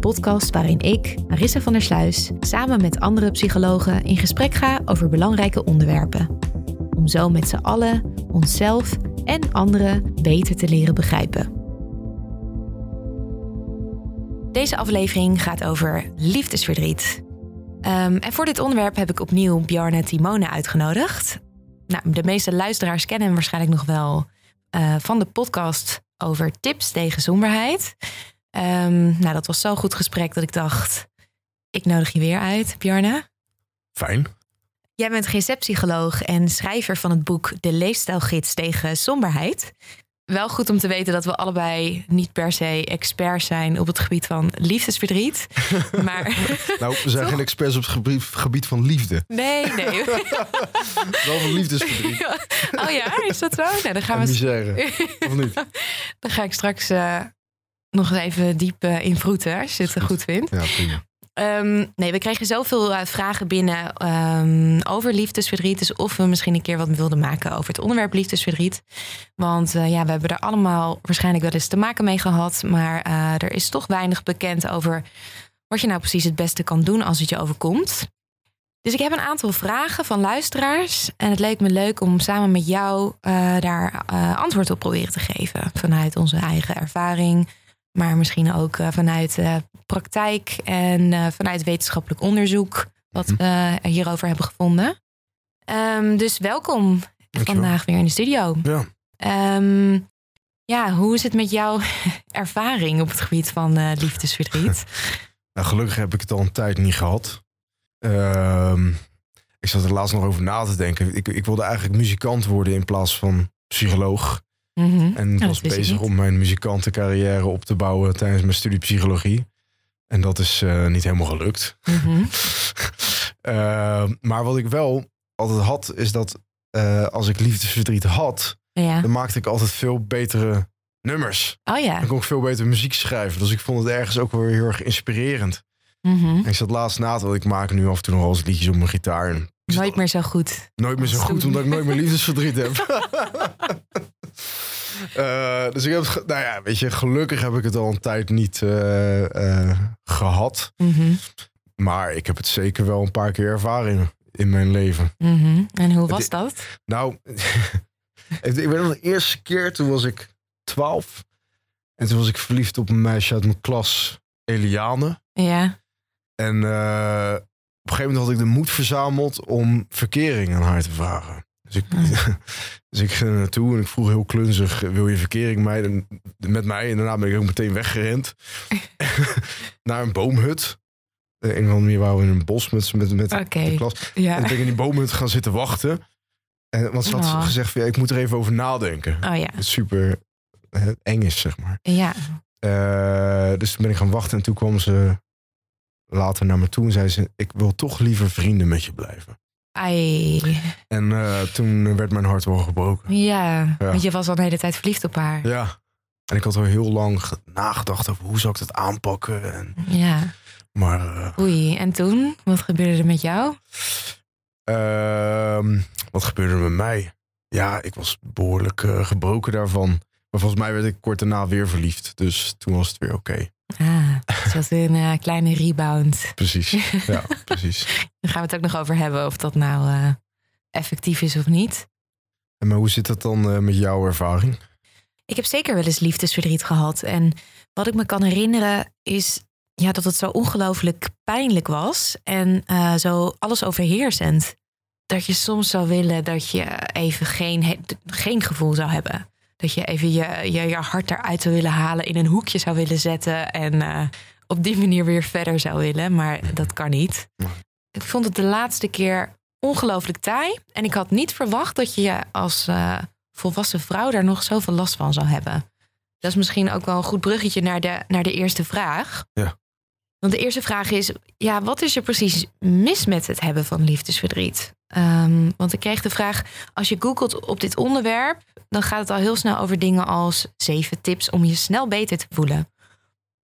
Podcast waarin ik, Marissa van der Sluis, samen met andere psychologen in gesprek ga over belangrijke onderwerpen. Om zo met z'n allen onszelf en anderen beter te leren begrijpen. Deze aflevering gaat over liefdesverdriet. Ehm, en voor dit onderwerp heb ik opnieuw Bjarne Timone uitgenodigd. Nou, de meeste luisteraars kennen hem waarschijnlijk nog wel eh, van de podcast over tips tegen somberheid. Ehm, nou, dat was zo'n goed gesprek dat ik dacht, ik nodig je weer uit, Bjarne. Fijn. Jij bent GZ-psycholoog en schrijver van het boek De Leefstijlgids tegen somberheid. Wel goed om te weten dat we allebei niet per se experts zijn op het gebied van liefdesverdriet. maar Nou, we zijn geen experts op het gebied, gebied van liefde. nee, nee. Wel van liefdesverdriet oh ja, is dat zo? Nou, dan gaan en we misère. Of niet? Dan ga ik straks eh, nog even diep eh, in vroeten, als je het goed vindt. Ja, prima. Ehm, nee, we kregen zoveel eh, vragen binnen ehm, over liefdesverdriet. Dus of we misschien een keer wat wilden maken over het onderwerp liefdesverdriet. Want eh, ja, we hebben er allemaal waarschijnlijk wel eens te maken mee gehad. Maar er is toch weinig bekend over wat je nou precies het beste kan doen als het je overkomt. Dus ik heb een aantal vragen van luisteraars. En het leek me leuk om samen met jou daar antwoord op proberen te geven. Vanuit onze eigen ervaring. Maar misschien ook eh, vanuit eh, praktijk en eh, vanuit wetenschappelijk onderzoek. Wat Mhm. we hierover hebben gevonden. Ehm, dus welkom Dankjewel. vandaag weer in de studio. Ja. Ehm, ja, hoe is het met jouw ervaring op het gebied van liefdesverdriet? Nou, gelukkig heb ik het al een tijd niet gehad. Ehm, ik zat er laatst nog over na te denken. Ik, ik wilde eigenlijk muzikant worden in plaats van psycholoog. Mhm. En dat was ik bezig om mijn muzikantencarrière op te bouwen tijdens mijn studie psychologie. En dat is eh, niet helemaal gelukt. Mhm. Ehm, maar wat ik wel altijd had, is dat eh, als ik liefdesverdriet had, Ja. dan maakte ik altijd veel betere nummers. Oh ja. Dan kon ik veel beter muziek schrijven. Dus ik vond het ergens ook wel weer heel erg inspirerend. Mhm. En ik zat laatst na te want ik maak nu af en toe nog wel eens liedjes op mijn gitaar. Ik Nooit meer zo goed. nooit meer zo als goed, omdat ik nooit meer liefdesverdriet heb. Eh, dus ik heb nou ja, weet je, gelukkig heb ik het al een tijd niet eh, eh, gehad. Mhm. Maar ik heb het zeker wel een paar keer ervaren in mijn leven. Mhm. En hoe was Het- dat? Nou, ik weet nog de eerste keer, toen was ik 12. En toen was ik verliefd op een meisje uit mijn klas, Eliane. Ja. En op een gegeven moment had ik de moed verzameld om verkering aan haar te vragen. Dus ik, dus ik ging er naartoe en ik vroeg heel klunzig, wil je verkering mij, met mij? En daarna ben ik ook meteen weggerend naar een boomhut. Eh, een of andere manier waren we in een bos met, met, met de klas. En Ja. ben ik in die boomhut gaan zitten wachten. En, want ze had Oh. gezegd, van, ja, ik moet er even over nadenken. Oh ja. Het super eng is, zeg maar. Ja. Eh, dus toen ben ik gaan wachten en toen kwam ze later naar me toe en zei ze: Ik wil toch liever vrienden met je blijven. Ai. En eh, toen werd mijn hart wel gebroken. Ja. Want je was al de hele tijd verliefd op haar. Ja. En ik had al heel lang ge- nagedacht over hoe zou ik dat aanpakken. En, Ja. maar eh, Oei. En toen? Wat gebeurde er met jou? ehm, wat gebeurde er met mij? Ja, ik was behoorlijk eh, gebroken daarvan. Maar volgens mij werd ik kort daarna weer verliefd. Dus toen was het weer oké. Ah, het was een eh, kleine rebound. Precies. Ja, precies. Daar gaan we het ook nog over hebben of dat nou eh, effectief is of niet. En maar hoe zit dat dan eh, met jouw ervaring? Ik heb zeker wel eens liefdesverdriet gehad. En wat ik me kan herinneren is ja, dat het zo ongelooflijk pijnlijk was. En zo alles overheersend. Dat je soms zou willen dat je even geen, geen gevoel zou hebben. Dat je even je, je, je hart eruit zou willen halen, in een hoekje zou willen zetten. En eh, op die manier weer verder zou willen. Maar dat kan niet. Ik vond het de laatste keer ongelooflijk taai. En ik had niet verwacht dat je je als eh, volwassen vrouw daar nog zoveel last van zou hebben. Dat is misschien ook wel een goed bruggetje naar de, naar de eerste vraag. Ja. Want de eerste vraag is: ja, wat is er precies mis met het hebben van liefdesverdriet? Ehm, want ik kreeg de vraag: als je googelt op dit onderwerp, dan gaat het al heel snel over dingen als zeven tips om je snel beter te voelen.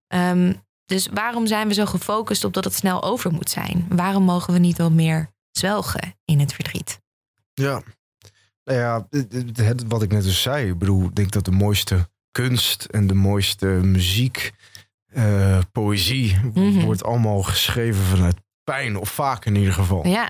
Ehm, dus waarom zijn we zo gefocust op dat het snel over moet zijn? Waarom mogen we niet wat meer zwelgen in het verdriet? Ja, nou ja, het, het- wat ik net dus zei. Ik bedoel, ik denk dat de mooiste kunst en de mooiste muziek, eh, poëzie, Mhm. wordt allemaal geschreven vanuit pijn, of vaak in ieder geval. Ja,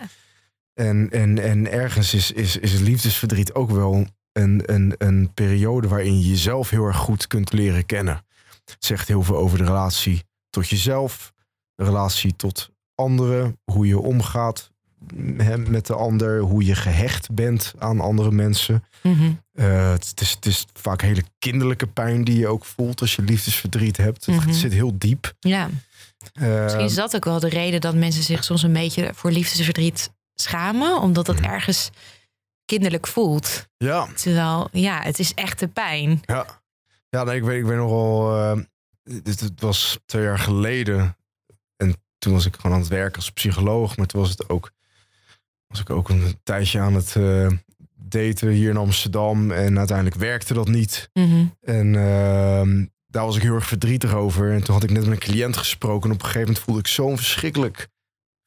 En, en, en ergens is, is, is liefdesverdriet ook wel een, een, een periode waarin je jezelf heel erg goed kunt leren kennen. Het zegt heel veel over de relatie tot jezelf, de relatie tot anderen, hoe je omgaat hè, met de ander, hoe je gehecht bent aan andere mensen. Mhm. Eh, het, het is, het is vaak hele kinderlijke pijn die je ook voelt als je liefdesverdriet hebt. Het, Mhm. zit heel diep. ja. Eh, Misschien is dat ook wel de reden dat mensen zich soms een beetje voor liefdesverdriet schamen, omdat het Mhm. ergens kinderlijk voelt. ja, Terwijl, ja, het is echte pijn. Ja, ja nee, ik, weet, ik weet nogal. eh dit, het was twee jaar geleden. En toen was ik gewoon aan het werk als psycholoog. Maar toen was het ook. Was ik ook een tijdje aan het eh, daten hier in Amsterdam. En uiteindelijk werkte dat niet. Mhm. En ehm, daar was ik heel erg verdrietig over. En toen had ik net met een cliënt gesproken. En op een gegeven moment voelde ik zo'n verschrikkelijk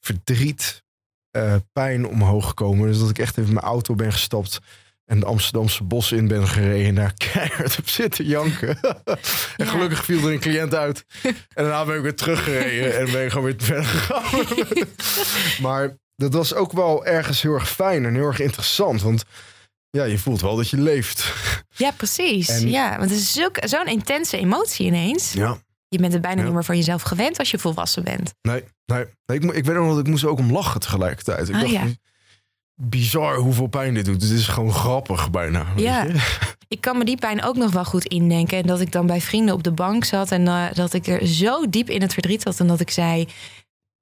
verdriet, eh, pijn omhoog komen. Dus dat ik echt even mijn auto ben gestapt. En de Amsterdamse bossen in ben gereden. En daar keihard op zitten janken. en Ja. gelukkig viel er een cliënt uit. en daarna ben ik weer teruggereden. En ben ik gewoon weer verder gegaan. maar dat was ook wel ergens heel erg fijn en heel erg interessant. Want ja, je voelt wel dat je leeft. Ja, precies. En- Ja, want het is zo'n intense emotie ineens. Ja. Je bent het bijna Ja. niet meer van jezelf gewend als je volwassen bent. Nee, nee. nee ik, ik weet nog dat ik moest ook om lachen tegelijkertijd. Ik Ah, dacht, ja. bizar hoeveel pijn dit doet. Het is gewoon grappig bijna. Ja. Ik kan me die pijn ook nog wel goed indenken. En dat ik dan bij vrienden op de bank zat en eh, dat ik er zo diep in het verdriet zat. En dat ik zei,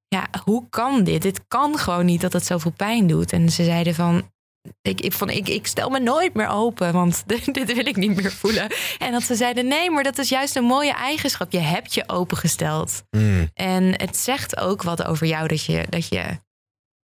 ja, hoe kan dit? Dit kan gewoon niet dat het zoveel pijn doet. En ze zeiden van, ik, ik, van, ik, ik stel me nooit meer open, want dit wil ik niet meer voelen. En dat ze zeiden, nee, maar dat is juist een mooie eigenschap. Je hebt je opengesteld. Mm, En het zegt ook wat over jou dat je, dat je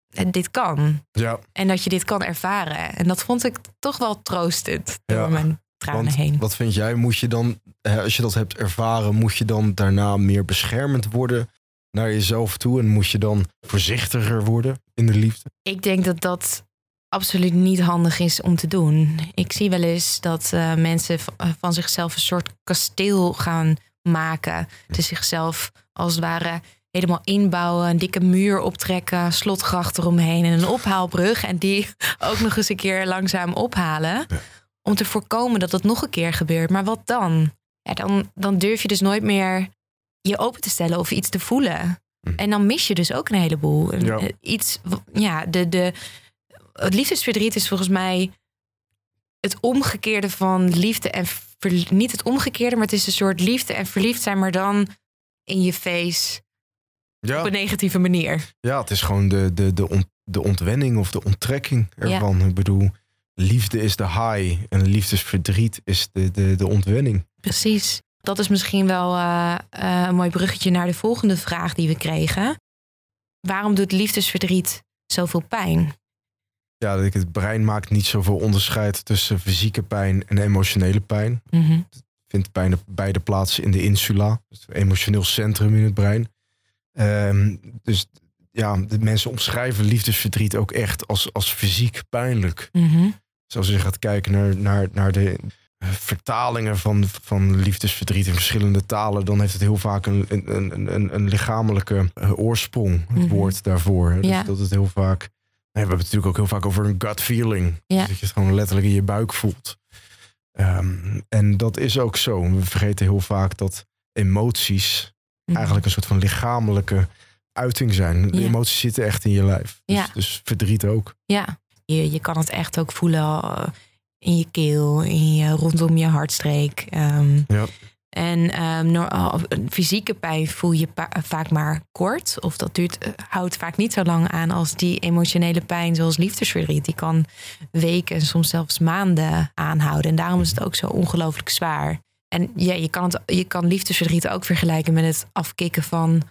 eh, dit kan. ja, En dat je dit kan ervaren. En dat vond ik toch wel troostend door Ja, mijn tranen want heen. wat vind jij? Moet je dan, als je dat hebt ervaren, moet je dan daarna meer beschermend worden naar jezelf toe? En moet je dan voorzichtiger worden in de liefde? Ik denk dat dat absoluut niet handig is om te doen. Ik zie wel eens dat eh, mensen eh, van zichzelf een soort kasteel gaan maken. Dus zichzelf als het ware helemaal inbouwen, een dikke muur optrekken, slotgracht eromheen en een ophaalbrug. En die ook nog eens een keer langzaam ophalen. Ja. Om te voorkomen dat het nog een keer gebeurt. Maar wat dan? Ja, dan, dan durf je dus nooit meer je open te stellen of iets te voelen. Hm. En dan mis je dus ook een heleboel. Ja. Iets, ja, de, de, het liefdesverdriet is volgens mij het omgekeerde van liefde en ver- niet het omgekeerde, maar het is een soort liefde en verliefd zijn, maar dan in je face op Ja, een negatieve manier. ja het is gewoon de, de, de, ont- de ontwenning of de onttrekking ervan. Ik bedoel, liefde is de high en liefdesverdriet is de, de, de ontwenning. Precies. Dat is misschien wel eh, eh, een mooi bruggetje naar de volgende vraag die we kregen. Waarom doet liefdesverdriet zoveel pijn? Ja, dat ik- het brein maakt niet zoveel onderscheid tussen fysieke pijn en emotionele pijn. Mhm. vindt bijna beide plaatsen in de insula. Dus het emotioneel centrum in het brein. Ehm, dus ja, de mensen omschrijven liefdesverdriet ook echt als, als fysiek pijnlijk. Mhm. Zoals je gaat kijken naar, naar, naar de vertalingen van, van liefdesverdriet in verschillende talen, dan heeft het heel vaak een, een, een, een, lichamelijke eh, oorsprong, het Mhm. woord daarvoor. Dus Ja. dat het heel vaak. We hebben het natuurlijk ook heel vaak over een gut feeling. Ja. Dus dat je het gewoon letterlijk in je buik voelt. Ehm, en dat is ook zo. We vergeten heel vaak dat emoties Mhm. eigenlijk een soort van lichamelijke uiting zijn. De Ja. emoties zitten echt in je lijf. Dus, Ja. dus verdriet ook. Ja, je, je kan het echt ook voelen eh, in je keel, in je, rondom je hartstreek. Ehm, Ja. En een fysieke pijn voel je pa- vaak maar kort. Of dat duurt, eh, houdt vaak niet zo lang aan als die emotionele pijn zoals liefdesverdriet. Die kan weken en soms zelfs maanden aanhouden. En daarom is het ook zo ongelooflijk zwaar. En ja, je kan, je kan liefdesverdriet ook vergelijken met het afkicken van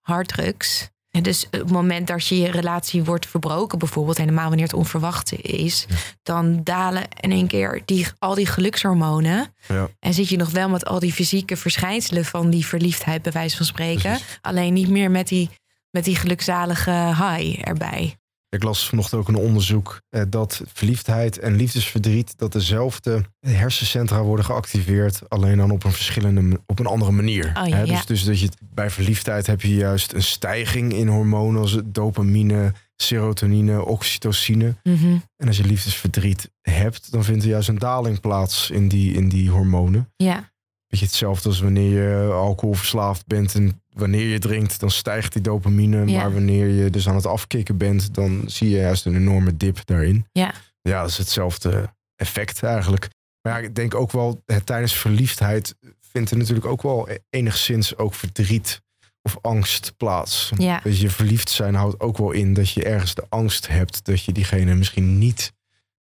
harddrugs. En dus op het moment dat je je relatie wordt verbroken, bijvoorbeeld, helemaal wanneer het onverwacht is, dan dalen in één keer die, al die gelukshormonen. Ja. En zit je nog wel met al die fysieke verschijnselen van die verliefdheid, bij wijze van spreken. Alleen niet meer met die, met die gelukzalige high erbij. Ik las vanochtend ook een onderzoek eh, dat verliefdheid en liefdesverdriet dat dezelfde hersencentra worden geactiveerd, alleen dan op een verschillende, op een andere manier. Oh ja, Hè, ja. Dus, dus dat je bij verliefdheid heb je juist een stijging in hormonen als dopamine, serotonine, oxytocine. Mhm. En als je liefdesverdriet hebt, dan vindt er juist een daling plaats in die, in die hormonen. Ja, Beetje hetzelfde als wanneer je alcoholverslaafd bent en wanneer je drinkt, dan stijgt die dopamine. Ja. Maar wanneer je dus aan het afkicken bent, dan zie je juist een enorme dip daarin. Ja. Ja, dat is hetzelfde effect eigenlijk. Maar ja, ik denk ook wel, hè, tijdens verliefdheid vindt er natuurlijk ook wel enigszins ook verdriet of angst plaats. ja. Dus je verliefd zijn houdt ook wel in dat je ergens de angst hebt dat je diegene misschien niet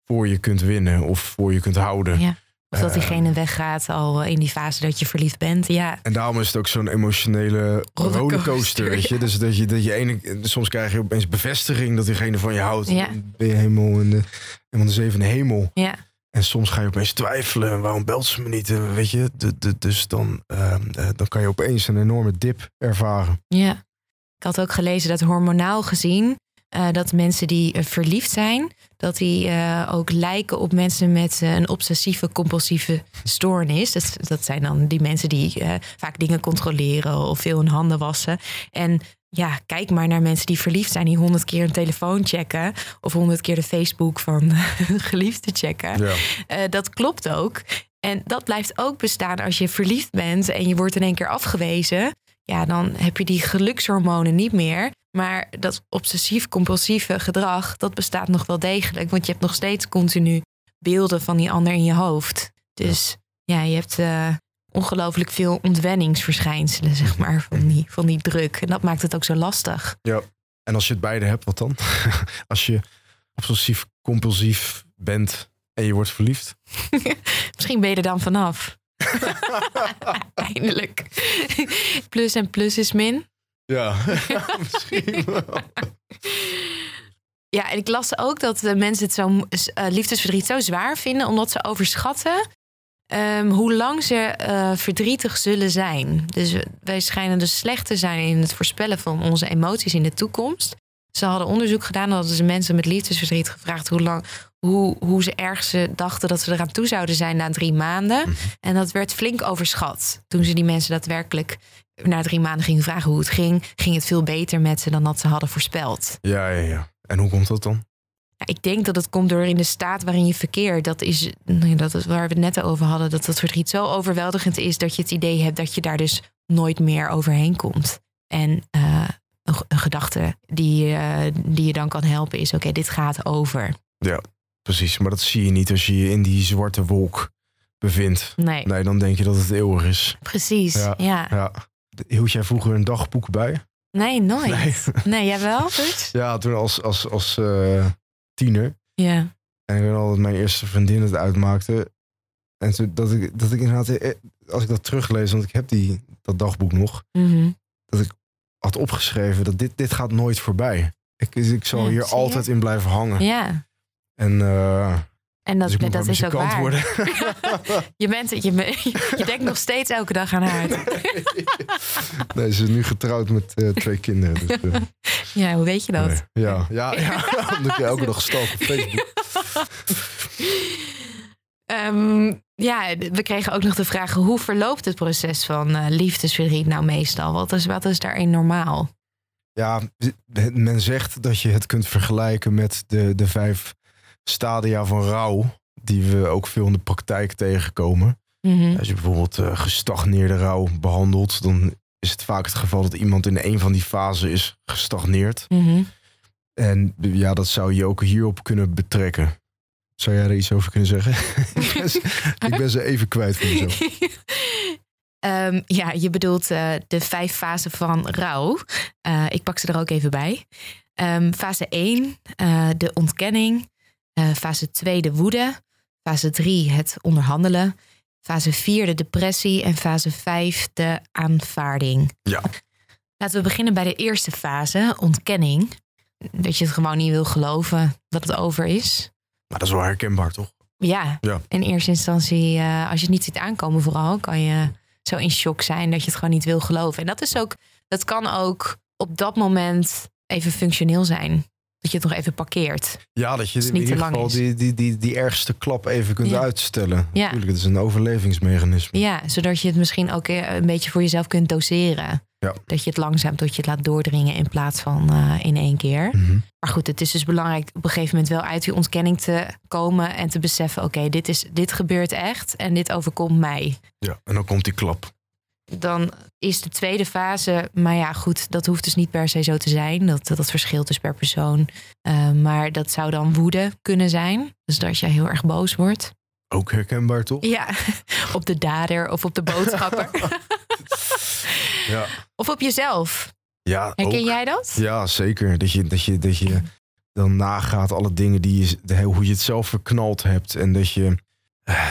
voor je kunt winnen of voor je kunt houden. Ja. Of dat Eh, diegene weggaat al in die fase dat je verliefd bent. Ja, En daarom is het ook zo'n emotionele Rollercoaster, weet je. ja. Dus dat je, dat je ene, soms krijg je opeens bevestiging dat diegene van je houdt. Ja. Ben je helemaal in de, helemaal de zevende hemel. ja. En soms ga je opeens twijfelen. Waarom belt ze me niet? Weet je, de, de, dus dan, ehm, eh, dan kan je opeens een enorme dip ervaren. Ja. Ik had ook gelezen dat hormonaal gezien, eh, dat mensen die eh, verliefd zijn, dat die eh, ook lijken op mensen met eh, een obsessieve compulsieve stoornis. Dat, dat zijn dan die mensen die eh, vaak dingen controleren of veel hun handen wassen. En ja, kijk maar naar mensen die verliefd zijn, die honderd keer een telefoon checken of honderd keer de Facebook van hun geliefde checken. Ja. Dat klopt ook. En dat blijft ook bestaan als je verliefd bent en je wordt in één keer afgewezen. Ja, dan heb je die gelukshormonen niet meer. Maar dat obsessief-compulsieve gedrag, dat bestaat nog wel degelijk. Want je hebt nog steeds continu beelden van die ander in je hoofd. Dus ja, je hebt eh, ongelooflijk veel ontwenningsverschijnselen, zeg maar, van die, van die druk. En dat maakt het ook zo lastig. En als je het beide hebt, wat dan? als je obsessief compulsief bent en je wordt verliefd. Misschien ben je er dan vanaf. Eindelijk. Plus en plus is min. Ja, misschien wel. Ja, en ik las ook dat de mensen het zo eh, liefdesverdriet zo zwaar vinden, omdat ze overschatten ehm, hoe lang ze eh, verdrietig zullen zijn. Dus wij schijnen dus slecht te zijn in het voorspellen van onze emoties in de toekomst. Ze hadden onderzoek gedaan, hadden ze mensen met liefdesverdriet gevraagd hoe lang, hoe, hoe ze ergens eh, dachten dat ze eraan toe zouden zijn na drie maanden. En dat werd flink overschat. Toen ze die mensen daadwerkelijk na drie maanden gingen vragen hoe het ging, ging het veel beter met ze dan dat ze hadden voorspeld. Ja, ja, ja. En hoe komt dat dan? Ja, Ik denk dat het komt door in de staat waarin je verkeert. Dat is, nou ja, dat is waar we het net over hadden. Dat dat verdriet zo overweldigend is dat je het idee hebt dat je daar dus nooit meer overheen komt. En eh, een, een gedachte die, eh, die je dan kan helpen is: oké, dit gaat over. Precies, maar dat zie je niet als je je in die zwarte wolk bevindt. Nee, Nee, dan denk je dat het eeuwig is. precies. Ja. Ja. Ja. Hield jij vroeger een dagboek bij? Nee, nooit. Nee. Nee, jij wel? Ja, toen als, als, als eh, tiener. Ja. En ik weet al dat mijn eerste vriendin het uitmaakte. En toen, dat, ik, dat ik inderdaad, eh, als ik dat teruglees, want ik heb die, dat dagboek nog, Mhm. had opgeschreven dat dit, dit gaat nooit voorbij. Ik, ik zal Ja, hier altijd in blijven hangen. ja. En uh, En dat, dus ik moet dat is ook waar. worden. Je, bent, je, je, denkt nog steeds elke dag aan haar. nee, ze is nu getrouwd met eh, twee kinderen. Dus, eh, Ja, hoe weet je dat? nee. ja, ja, ja, omdat je elke dag stalk op Facebook. Ehm, ja, we kregen ook nog de vraag: hoe verloopt het proces van liefdesverdriet nou meestal? Wat is, wat is daarin normaal? Ja, men zegt dat je het kunt vergelijken met de, de vijf stadia van rouw. Die we ook veel in de praktijk tegenkomen. Mhm. Als je bijvoorbeeld eh, gestagneerde rouw behandelt, dan is het vaak het geval dat iemand in een van die fasen is gestagneerd. Mhm. En ja, dat zou je ook hierop kunnen betrekken. Zou jij er iets over kunnen zeggen? ik, ben ze, even kwijt van mezelf. Ehm, ja, je bedoelt eh, de vijf fasen van rouw. Eh, ik pak ze er ook even bij. Ehm, fase 1, eh, de ontkenning. Eh, fase 2, de woede. Fase 3, het onderhandelen. Fase 4, de depressie. En fase 5, de aanvaarding. Ja. Laten we beginnen bij de eerste fase, ontkenning. Dat je het gewoon niet wil geloven dat het over is. Maar dat is wel herkenbaar, toch? Ja, Ja. in eerste instantie, eh, als je het niet ziet aankomen vooral, kan je zo in shock zijn dat je het gewoon niet wil geloven. En dat is ook, dat kan ook op dat moment even functioneel zijn. Dat je het nog even parkeert. Ja, dat je in ieder geval is. die, die, die, die ergste klap even kunt Ja. uitstellen. Ja. Natuurlijk, het is een overlevingsmechanisme. Ja, zodat je het misschien ook eh, een beetje voor jezelf kunt doseren. Ja. Dat je het langzaam tot je het laat doordringen in plaats van eh, in één keer. Mhm. Maar goed, het is dus belangrijk op een gegeven moment wel uit die ontkenning te komen en te beseffen: oké, dit dit, dit gebeurt echt en dit overkomt mij. Ja, en dan komt die klap. Dan is de tweede fase, maar ja, goed, dat hoeft dus niet per se zo te zijn. Dat, dat verschilt dus per persoon. Eh, maar dat zou dan woede kunnen zijn. Dus dat je heel erg boos wordt. Ook herkenbaar, toch? Ja, op de dader of op de boodschapper. Ja, of op jezelf. ja Herken ook. jij dat? Ja, zeker. Dat je, dat je, dat je dan nagaat alle dingen die je, hoe je het zelf verknald hebt. En dat je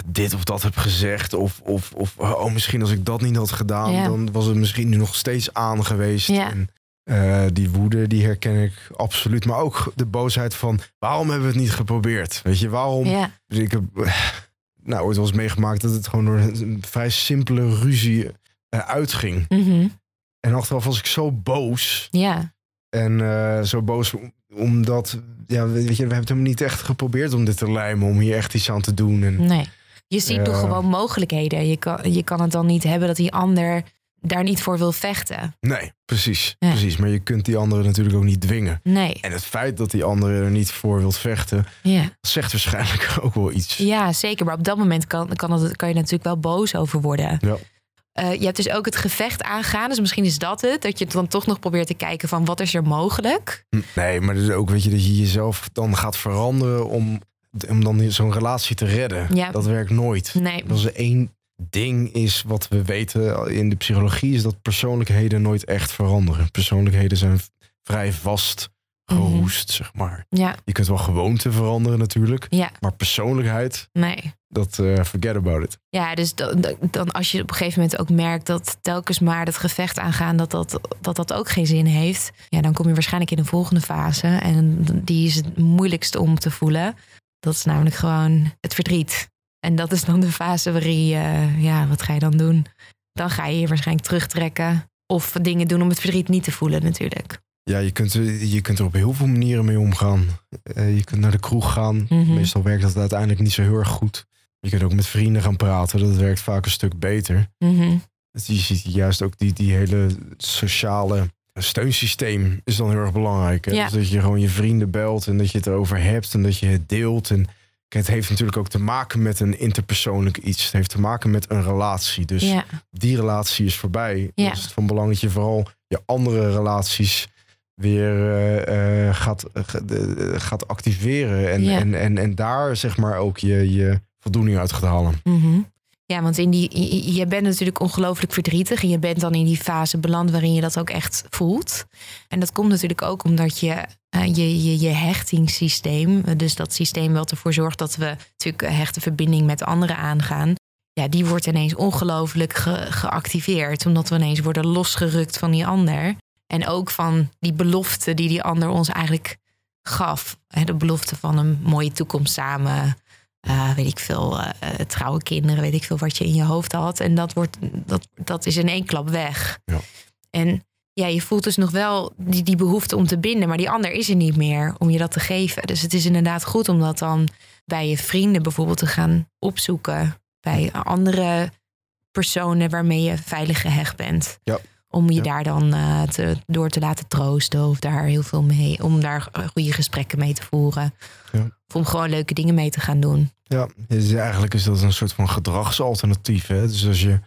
dit of dat hebt gezegd. Of, of, of oh, misschien als ik dat niet had gedaan, Ja. dan was het misschien nu nog steeds aan geweest. Ja. En, eh, die woede, die herken ik absoluut. Maar ook de boosheid van, waarom hebben we het niet geprobeerd? Weet je, waarom? Ja, Dus ik heb eh, nou, ooit wel eens meegemaakt dat het gewoon door een vrij simpele ruzie eh, uitging. Mhm. En achteraf was ik zo boos. ja. En eh, zo boos om- omdat, ja, weet je, we hebben het helemaal niet echt geprobeerd om dit te lijmen, om hier echt iets aan te doen. En, nee. Je ziet toch gewoon mogelijkheden. Je kan, je kan het dan niet hebben dat die ander daar niet voor wil vechten. Nee, precies, Ja. precies. Maar je kunt die anderen natuurlijk ook niet dwingen. Nee. En het feit dat die andere er niet voor wilt vechten, Ja. zegt waarschijnlijk ook wel iets. Ja, zeker. Maar op dat moment kan, kan, het, kan je natuurlijk wel boos over worden. Ja. Eh, je hebt dus ook het gevecht aangaan. Dus misschien is dat het. Dat je dan toch nog probeert te kijken van wat is er mogelijk. Nee, maar dus ook weet je dat je jezelf dan gaat veranderen om, om dan zo'n relatie te redden. Ja. Dat werkt nooit. Nee. Als er één ding is wat we weten in de psychologie, is dat persoonlijkheden nooit echt veranderen. Persoonlijkheden zijn vrij vast geroest, zeg maar. Ja, Je kunt wel gewoonte veranderen natuurlijk, ja, maar persoonlijkheid, nee. dat eh, forget about it. Ja, dus dan, dan als je op een gegeven moment ook merkt dat telkens maar het gevecht aangaan, dat dat, dat dat ook geen zin heeft. Ja, dan kom je waarschijnlijk in de volgende fase. En die is het moeilijkste om te voelen. Dat is namelijk gewoon het verdriet. En dat is dan de fase waarin je, ja, wat ga je dan doen? Dan ga je je waarschijnlijk terugtrekken. Of dingen doen om het verdriet niet te voelen natuurlijk. Ja, je kunt, je kunt er op heel veel manieren mee omgaan. Eh, je kunt naar de kroeg gaan. Mhm. Meestal werkt dat uiteindelijk niet zo heel erg goed. Je kunt ook met vrienden gaan praten. Dat werkt vaak een stuk beter. Mhm. Dus je ziet juist ook die, die hele sociale steunsysteem is dan heel erg belangrijk. Hè? Ja. Dus dat je gewoon je vrienden belt en dat je het erover hebt en dat je het deelt. En het heeft natuurlijk ook te maken met een interpersoonlijk iets. Het heeft te maken met een relatie. Dus Ja, die relatie is voorbij. Ja. Is het van belang dat je vooral je andere relaties weer eh, eh, gaat, eh, gaat activeren. En, Ja. en, en, en daar zeg maar ook je, je voldoening uit gaat halen. Mhm. Ja, want in die, je- je bent natuurlijk ongelooflijk verdrietig. En je bent dan in die fase beland waarin je dat ook echt voelt. En dat komt natuurlijk ook omdat je je, je, je hechtingssysteem, dus dat systeem wat ervoor zorgt dat we natuurlijk een hechte verbinding met anderen aangaan. Ja, die wordt ineens ongelooflijk ge- geactiveerd. Omdat we ineens worden losgerukt van die ander. En ook van die belofte die die ander ons eigenlijk gaf. Hè, De belofte van een mooie toekomst samen. eh, weet ik veel, eh, trouwe kinderen, weet ik veel wat je in je hoofd had. En dat, wordt, dat, dat is in één klap weg. Ja. En ja, je voelt dus nog wel die, die behoefte om te binden, maar die ander is er niet meer om je dat te geven. Dus het is inderdaad goed om dat dan bij je vrienden bijvoorbeeld te gaan opzoeken. Bij andere personen waarmee je veilig gehecht bent. Ja. Om je Ja. daar dan eh, te, door te laten troosten of daar heel veel mee, om daar eh, goede gesprekken mee te voeren. Ja. Of om gewoon leuke dingen mee te gaan doen. Ja, dus eigenlijk is dat een soort van gedragsalternatief. Hè? Dus als je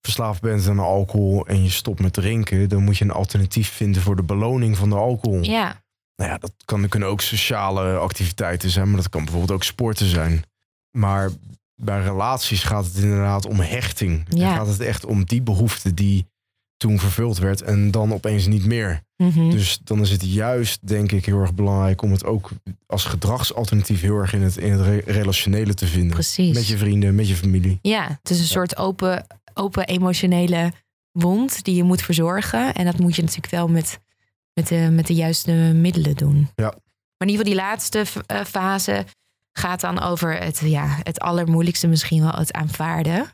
verslaafd bent aan alcohol en je stopt met drinken, dan moet je een alternatief vinden voor de beloning van de alcohol. Ja, Nou ja, dat kan, kunnen ook sociale activiteiten zijn, maar dat kan bijvoorbeeld ook sporten zijn. Maar bij relaties gaat het inderdaad om hechting. Dan Ja. gaat het echt om die behoefte die toen vervuld werd en dan opeens niet meer. Mhm. Dus dan is het juist, denk ik, heel erg belangrijk om het ook als gedragsalternatief heel erg in het, in het re- relationele te vinden. precies. Met je vrienden, met je familie. Ja, het is een soort open, open emotionele wond die je moet verzorgen. En dat moet je natuurlijk wel met, met, de, met de juiste middelen doen. Ja. Maar in ieder geval die laatste eh, fase gaat dan over het, ja, het allermoeilijkste misschien wel, het aanvaarden.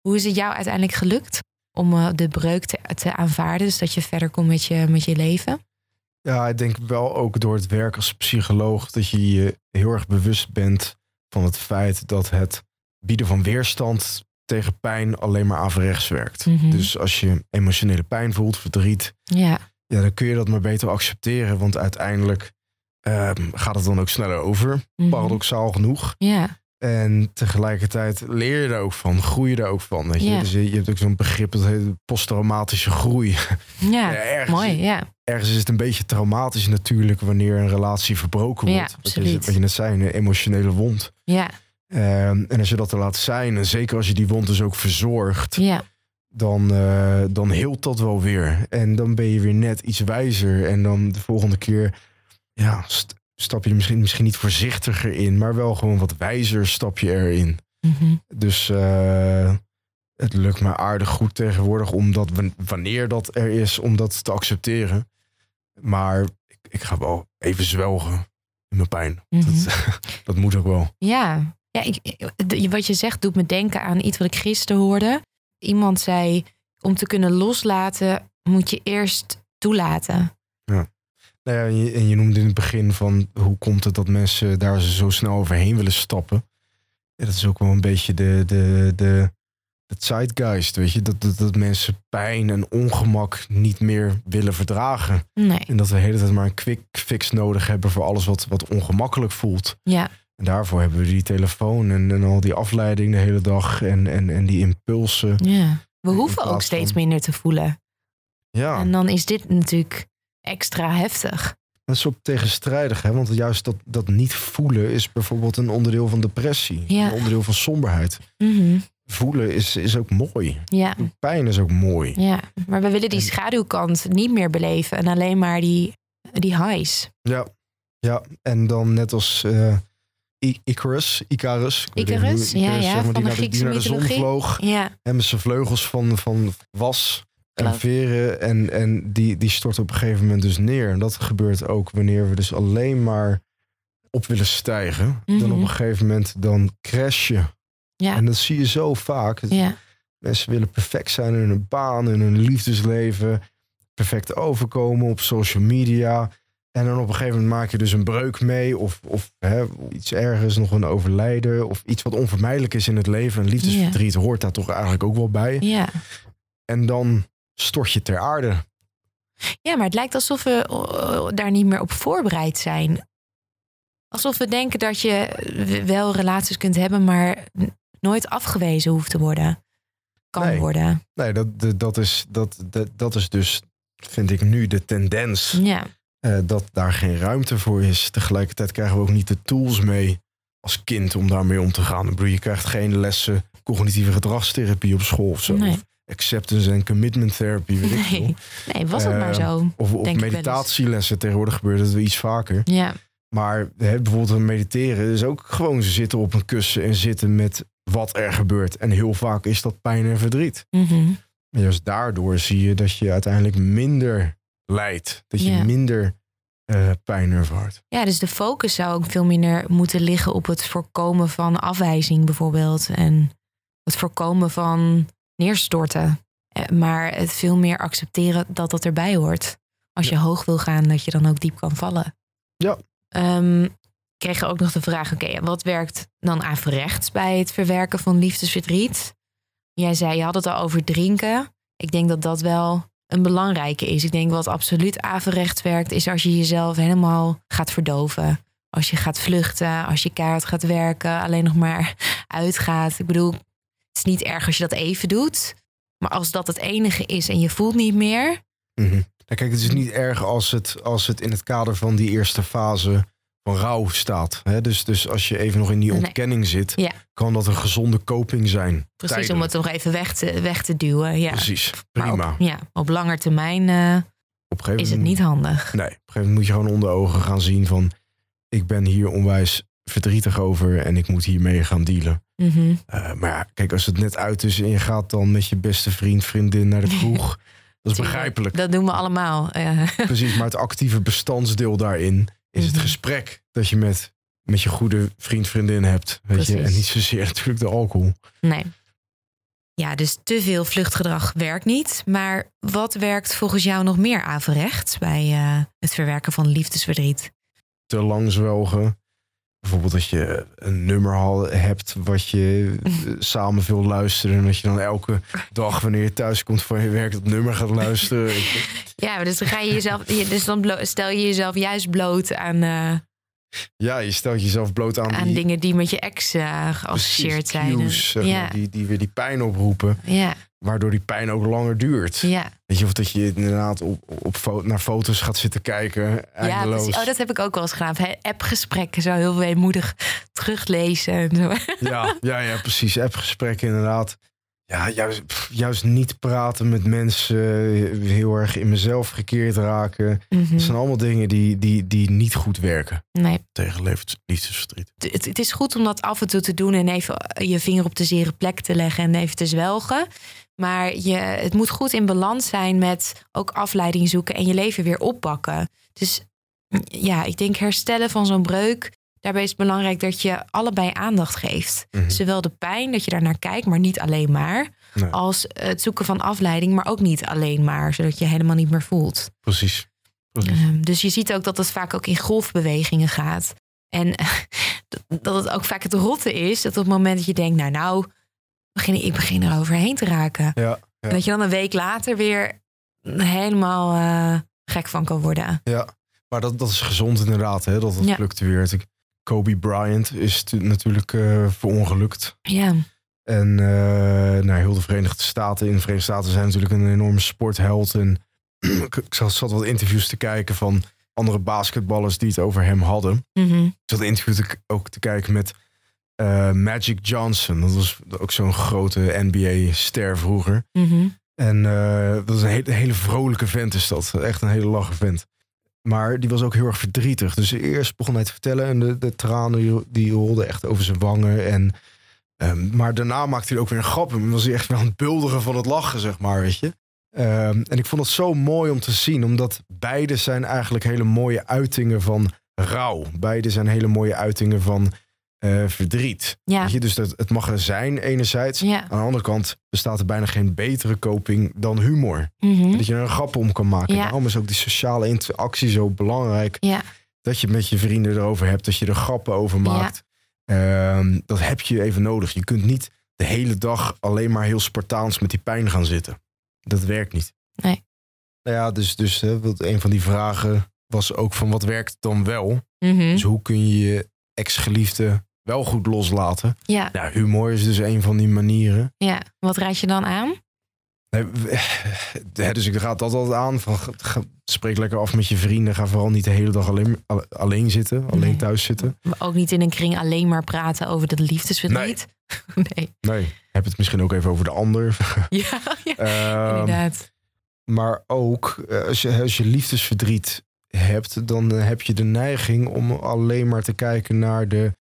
Hoe is het jou uiteindelijk gelukt om eh, de breuk te, te aanvaarden? Dus dat je verder komt met je, met je leven? Ja, ik denk wel ook door het werk als psycholoog dat je je heel erg bewust bent van het feit dat het bieden van weerstand tegen pijn alleen maar averechts werkt. Mhm. Dus als je emotionele pijn voelt, verdriet, Ja, ja, dan kun je dat maar beter accepteren, want uiteindelijk ehm, gaat het dan ook sneller over, Mhm. paradoxaal genoeg. ja, En tegelijkertijd leer je er ook van, groei je er ook van. Weet je? Ja. Dus je, je hebt ook zo'n begrip dat heet posttraumatische groei. ja. Ja, ergens, mooi, ja. ergens is het een beetje traumatisch natuurlijk wanneer een relatie verbroken Ja, wordt. je, absoluut. wat je net zei, een emotionele wond. Ja, Ehm, en als je dat er laat zijn, en zeker als je die wond dus ook verzorgt, ja, dan, eh, dan heelt dat wel weer. En dan ben je weer net iets wijzer. En dan de volgende keer ja, stap je er misschien, misschien niet voorzichtiger in, maar wel gewoon wat wijzer stap je erin. Mhm. Dus eh, het lukt me aardig goed tegenwoordig om dat wan- wanneer dat er is, om dat te accepteren. Maar ik, ik ga wel even zwelgen in mijn pijn. Mhm. Dat, dat moet ook wel. Ja, ja ik, wat je zegt doet me denken aan iets wat ik gisteren hoorde. Iemand zei, om te kunnen loslaten moet je eerst toelaten. Nou ja, en, je, en je noemde in het begin van hoe komt het dat mensen daar zo snel overheen willen stappen. Ja, dat is ook wel een beetje de, de, de, de zeitgeist, weet je. Dat, dat, dat mensen pijn en ongemak niet meer willen verdragen. Nee, En dat we de hele tijd maar een quick fix nodig hebben voor alles wat, wat ongemakkelijk voelt. ja, En daarvoor hebben we die telefoon en, en al die afleiding de hele dag en, en, en die impulsen. ja. We hoeven ook steeds van- minder te voelen. Ja, En dan is dit natuurlijk extra heftig. dat is ook tegenstrijdig, hè? want juist dat, dat niet voelen is bijvoorbeeld een onderdeel van depressie. Ja. Een onderdeel van somberheid. Mhm. Voelen is, is ook mooi. Ja, Pijn is ook mooi. ja, maar we willen die schaduwkant niet meer beleven. En alleen maar die, die highs. Ja, ja. en dan net als eh, Icarus, Icarus, Icarus, niet ja, ja, zeg van de die, naar de, die naar de zon mythologie. vloog. Ja, En met zijn vleugels van, van was en veren. En, en die, die stort op een gegeven moment dus neer. En dat gebeurt ook wanneer we dus alleen maar op willen stijgen. Dan op Mhm. een gegeven moment dan crash je. ja, En dat zie je zo vaak. ja, Mensen willen perfect zijn in hun baan, in hun liefdesleven. Perfect overkomen op social media. En dan op een gegeven moment maak je dus een breuk mee. Of, of hè, iets ergens, nog een overlijden. Of iets wat onvermijdelijk is in het leven. En liefdesverdriet hoort daar toch eigenlijk ook wel bij. ja. En dan stort je ter aarde. Ja, maar het lijkt alsof we eh, daar niet meer op voorbereid zijn. Alsof we denken dat je wel relaties kunt hebben, maar nooit afgewezen hoeft te worden. Kan Nee. worden. Nee, dat, dat, is, dat, dat, dat is dus, vind ik nu, de tendens. Ja, eh, dat daar geen ruimte voor is. Tegelijkertijd krijgen we ook niet de tools mee als kind om daarmee om te gaan. Ik bedoel, je krijgt geen lessen cognitieve gedragstherapie op school of zo. Nee. Of acceptance en commitment therapy, weet ik nee. nee, was het maar Eh, zo. Of, eens. meditatielessen. Tegenwoordig gebeurt wel iets vaker. Ja, Maar hè, bijvoorbeeld mediteren is ook gewoon zitten op een kussen en zitten met wat er gebeurt. En heel vaak is dat pijn en verdriet. mhm. En juist daardoor zie je dat je uiteindelijk minder lijdt. Dat je Ja. minder eh, pijn ervaart. ja, dus de focus zou ook veel minder moeten liggen op het voorkomen van afwijzing bijvoorbeeld. En het voorkomen van neerstorten. Eh, Maar het veel meer accepteren dat dat erbij hoort. Als je hoog wil gaan, dat je dan ook diep kan vallen. Ja. Ik kreeg ook nog de vraag, oké, wat werkt dan averechts bij het verwerken van liefdesverdriet? Jij zei, je had het al over drinken. Ik denk dat dat wel een belangrijke is. Ik denk wat absoluut averechts werkt, is als je jezelf helemaal gaat verdoven. Als je gaat vluchten, als je keihard gaat werken, alleen nog maar uitgaat. Ik bedoel, is niet erg als je dat even doet. Maar als dat het enige is en je voelt niet meer. Ja, kijk, het is niet erg als het, als het in het kader van die eerste fase van rouw staat. Hè? Dus, dus als je even nog in die Nee. ontkenning zit, Ja. kan dat een gezonde coping zijn. Precies om het nog even weg te, weg te duwen. Ja. Precies, Maar prima. op, ja, op lange termijn eh, Op een gegeven is het niet handig. Nee, op een gegeven moment moet je gewoon onder ogen gaan zien van... ik ben hier onwijs verdrietig over en ik moet hiermee gaan dealen. Mhm. Eh, maar ja, kijk, als het net uit is en je gaat dan met je beste vriend, vriendin naar de kroeg. dat is begrijpelijk. Dat doen we allemaal. Precies, maar het actieve bestandsdeel daarin is het Mhm. gesprek dat je met, met je goede vriend, vriendin hebt. Weet je? En niet zozeer natuurlijk de alcohol. nee. Ja, dus te veel vluchtgedrag werkt niet. Maar wat werkt volgens jou nog meer averechts bij eh, het verwerken van liefdesverdriet? Te lang zwelgen. Bijvoorbeeld dat je een nummer al hebt wat je eh, samen wil luisteren. En dat je dan elke dag wanneer je thuis komt van je werk dat nummer gaat luisteren. Ja, maar dus dan ga je jezelf, je- dus dan stel je jezelf juist bloot aan, eh, Ja, je stelt jezelf bloot aan, aan die dingen die met je ex eh, geassocieerd precies, zijn. cues, zeg maar, ja, die, die weer die pijn oproepen. ja, Waardoor die pijn ook langer duurt. ja. Weet je, of dat je inderdaad op, op naar foto's gaat zitten kijken. Ja, Eindeloos. precies. Oh, dat heb ik ook wel eens gedaan. Appgesprekken zo heel weemoedig teruglezen. En zo. ja, ja, ja, precies. Appgesprekken inderdaad. Ja, juist, pff, juist niet praten met mensen. Heel erg in mezelf gekeerd raken. Mhm. Dat zijn allemaal dingen die, die, die niet goed werken Nee, tegen liefdesverdriet. het, het is goed om dat af en toe te doen en even je vinger op de zere plek te leggen en even te zwelgen. Maar je, het moet goed in balans zijn met ook afleiding zoeken en je leven weer oppakken. Dus ja, ik denk herstellen van zo'n breuk. Daarbij is het belangrijk dat je allebei aandacht geeft. Mhm. Zowel de pijn, dat je daarnaar kijkt, maar niet alleen maar. Nee. Als het zoeken van afleiding, maar ook niet alleen maar. Zodat je helemaal niet meer voelt. Precies. Precies. Ehm, dus je ziet ook dat het vaak ook in golfbewegingen gaat. En dat- dat het ook vaak het rotte is. Dat op het moment dat je denkt, nou nou, begin, ik begin er overheen te raken. Ja, dat je dan een week later weer helemaal eh, gek van kan worden. ja. Maar dat, dat is gezond inderdaad, hè, dat het Ja. fluctueert. Ik- Kobe Bryant is tu- natuurlijk eh verongelukt. Ja, En eh naar heel de Verenigde Staten. In de Verenigde Staten zijn natuurlijk een enorme sportheld. En ik zat, wat interviews te kijken van andere basketballers die het over hem hadden. Mhm. Ik zat interview te, ook te kijken met eh, Magic Johnson. Dat was ook zo'n grote NBA-ster vroeger. Mhm. En eh, dat is een hele, hele vrolijke vent is dat. Echt een hele lache vent. Maar die was ook heel erg verdrietig. Dus eerst begon hij te vertellen en de, de tranen die, die rolden echt over zijn wangen. En, ehm, maar daarna maakte hij ook weer een grap. En was hij echt wel aan het bulderen van het lachen, zeg maar, weet je. Ehm, en ik vond het zo mooi om te zien. Omdat beide zijn eigenlijk hele mooie uitingen van rouw. Beide zijn hele mooie uitingen van eh, verdriet. ja, Weet je? Dus dat, het mag er zijn enerzijds. ja. Aan de andere kant bestaat er bijna geen betere coping dan humor. Mhm. Dat je er een grap om kan maken. Ja. Daarom is ook die sociale interactie zo belangrijk. ja. Dat je het met je vrienden erover hebt. Dat je er grappen over maakt. Ehm, dat heb je even nodig. Je kunt niet de hele dag alleen maar heel Spartaans met die pijn gaan zitten. Dat werkt niet. Nee. Nou ja, dus, dus hè, een van die vragen was ook van wat werkt dan wel? Mhm. Dus hoe kun je je ex-geliefde wel goed loslaten? ja, Ja, humor is dus een van die manieren. ja. Wat raad je dan aan? Nee, dus ik raad dat altijd aan. Van, spreek lekker af met je vrienden. Ga vooral niet de hele dag alleen, al- alleen zitten. Alleen Nee. thuis zitten. Maar Ook niet in een kring alleen maar praten over de liefdesverdriet. Nee. Nee, heb het misschien ook even over de ander. Ja, ja. Ehm, inderdaad. maar ook eh, als je, als je liefdesverdriet hebt, dan heb je de neiging om alleen maar te kijken naar de,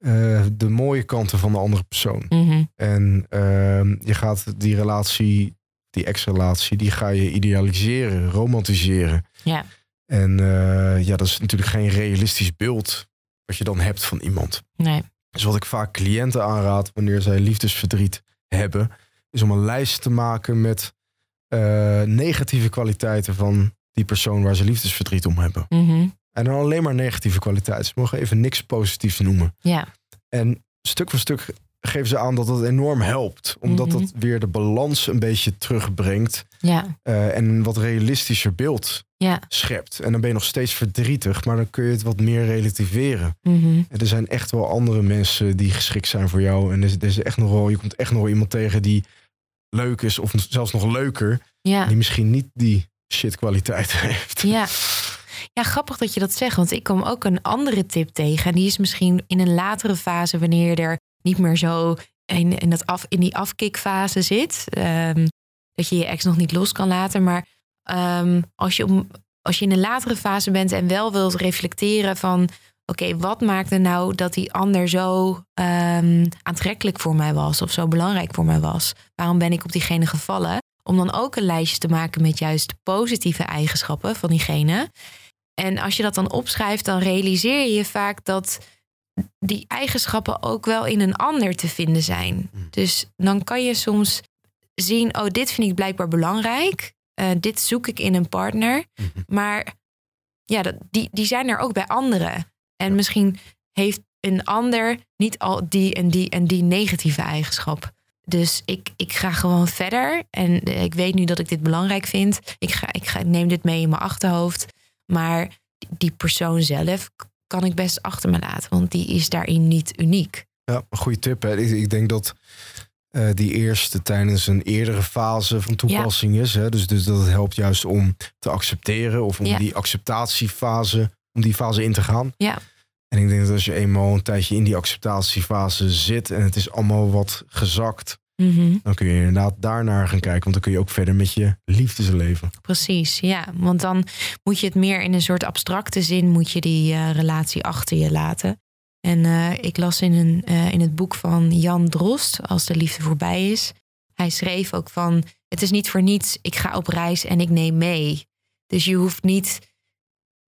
eh, de mooie kanten van de andere persoon. Mhm. En ehm, je gaat die relatie, die ex-relatie, die ga je idealiseren, romantiseren. Ja. En eh, ja, dat is natuurlijk geen realistisch beeld wat je dan hebt van iemand. Nee. Dus wat ik vaak cliënten aanraad wanneer zij liefdesverdriet hebben, is om een lijst te maken met eh, negatieve kwaliteiten van die persoon waar ze liefdesverdriet om hebben. Mhm. En dan alleen maar negatieve kwaliteiten. Ze mogen even niks positiefs noemen. Ja. En stuk voor stuk geven ze aan dat het enorm helpt. Omdat Mhm. dat weer de balans een beetje terugbrengt. Ja. eh, en een wat realistischer beeld Ja. schept. En dan ben je nog steeds verdrietig, maar dan kun je het wat meer relativeren. Mhm. En er zijn echt wel andere mensen die geschikt zijn voor jou. En er, is- er is echt nog wel, je komt echt nog wel iemand tegen die leuk is, of zelfs nog leuker, Ja. die misschien niet die shit kwaliteit heeft. Ja. Ja, grappig dat je dat zegt. Want ik kom ook een andere tip tegen. En die is misschien in een latere fase, wanneer je er niet meer zo in, in, dat af, in die afkikfase zit. Ehm, dat je je ex nog niet los kan laten. Maar ehm, als, je om, als je in een latere fase bent en wel wilt reflecteren van... oké, wat maakte nou dat die ander zo ehm, aantrekkelijk voor mij was of zo belangrijk voor mij was? Waarom ben ik op diegene gevallen? Om dan ook een lijstje te maken met juist positieve eigenschappen van diegene. En als je dat dan opschrijft, dan realiseer je je vaak dat die eigenschappen ook wel in een ander te vinden zijn. Dus dan kan je soms zien, oh, dit vind ik blijkbaar belangrijk. Uh, dit zoek ik in een partner. Maar ja, dat, die, die zijn er ook bij anderen. En misschien heeft een ander niet al die en die en die negatieve eigenschap. Dus ik, ik ga gewoon verder. En ik weet nu dat ik dit belangrijk vind. Ik, ga, ik, ga, ik neem dit mee in mijn achterhoofd. Maar die persoon zelf kan ik best achter me laten. Want die is daarin niet uniek. Ja, een goede tip. Hè? Ik, ik denk dat uh, die eerste tijdens een eerdere fase van toepassing ja. is. Hè? Dus, dus dat het helpt juist om te accepteren of om Ja. die acceptatiefase, om die fase in te gaan. Ja, En ik denk dat als je eenmaal een tijdje in die acceptatiefase zit en het is allemaal wat gezakt, mhm, dan kun je inderdaad daarnaar gaan kijken. Want dan kun je ook verder met je liefdesleven. precies. Ja, want dan moet je het meer in een soort abstracte zin, moet je die eh, relatie achter je laten. En eh, ik las in, een, eh, in het boek van Jan Drost, Als de liefde voorbij is. Hij schreef ook van, het is niet voor niets, ik ga op reis en ik neem mee. Dus je hoeft niet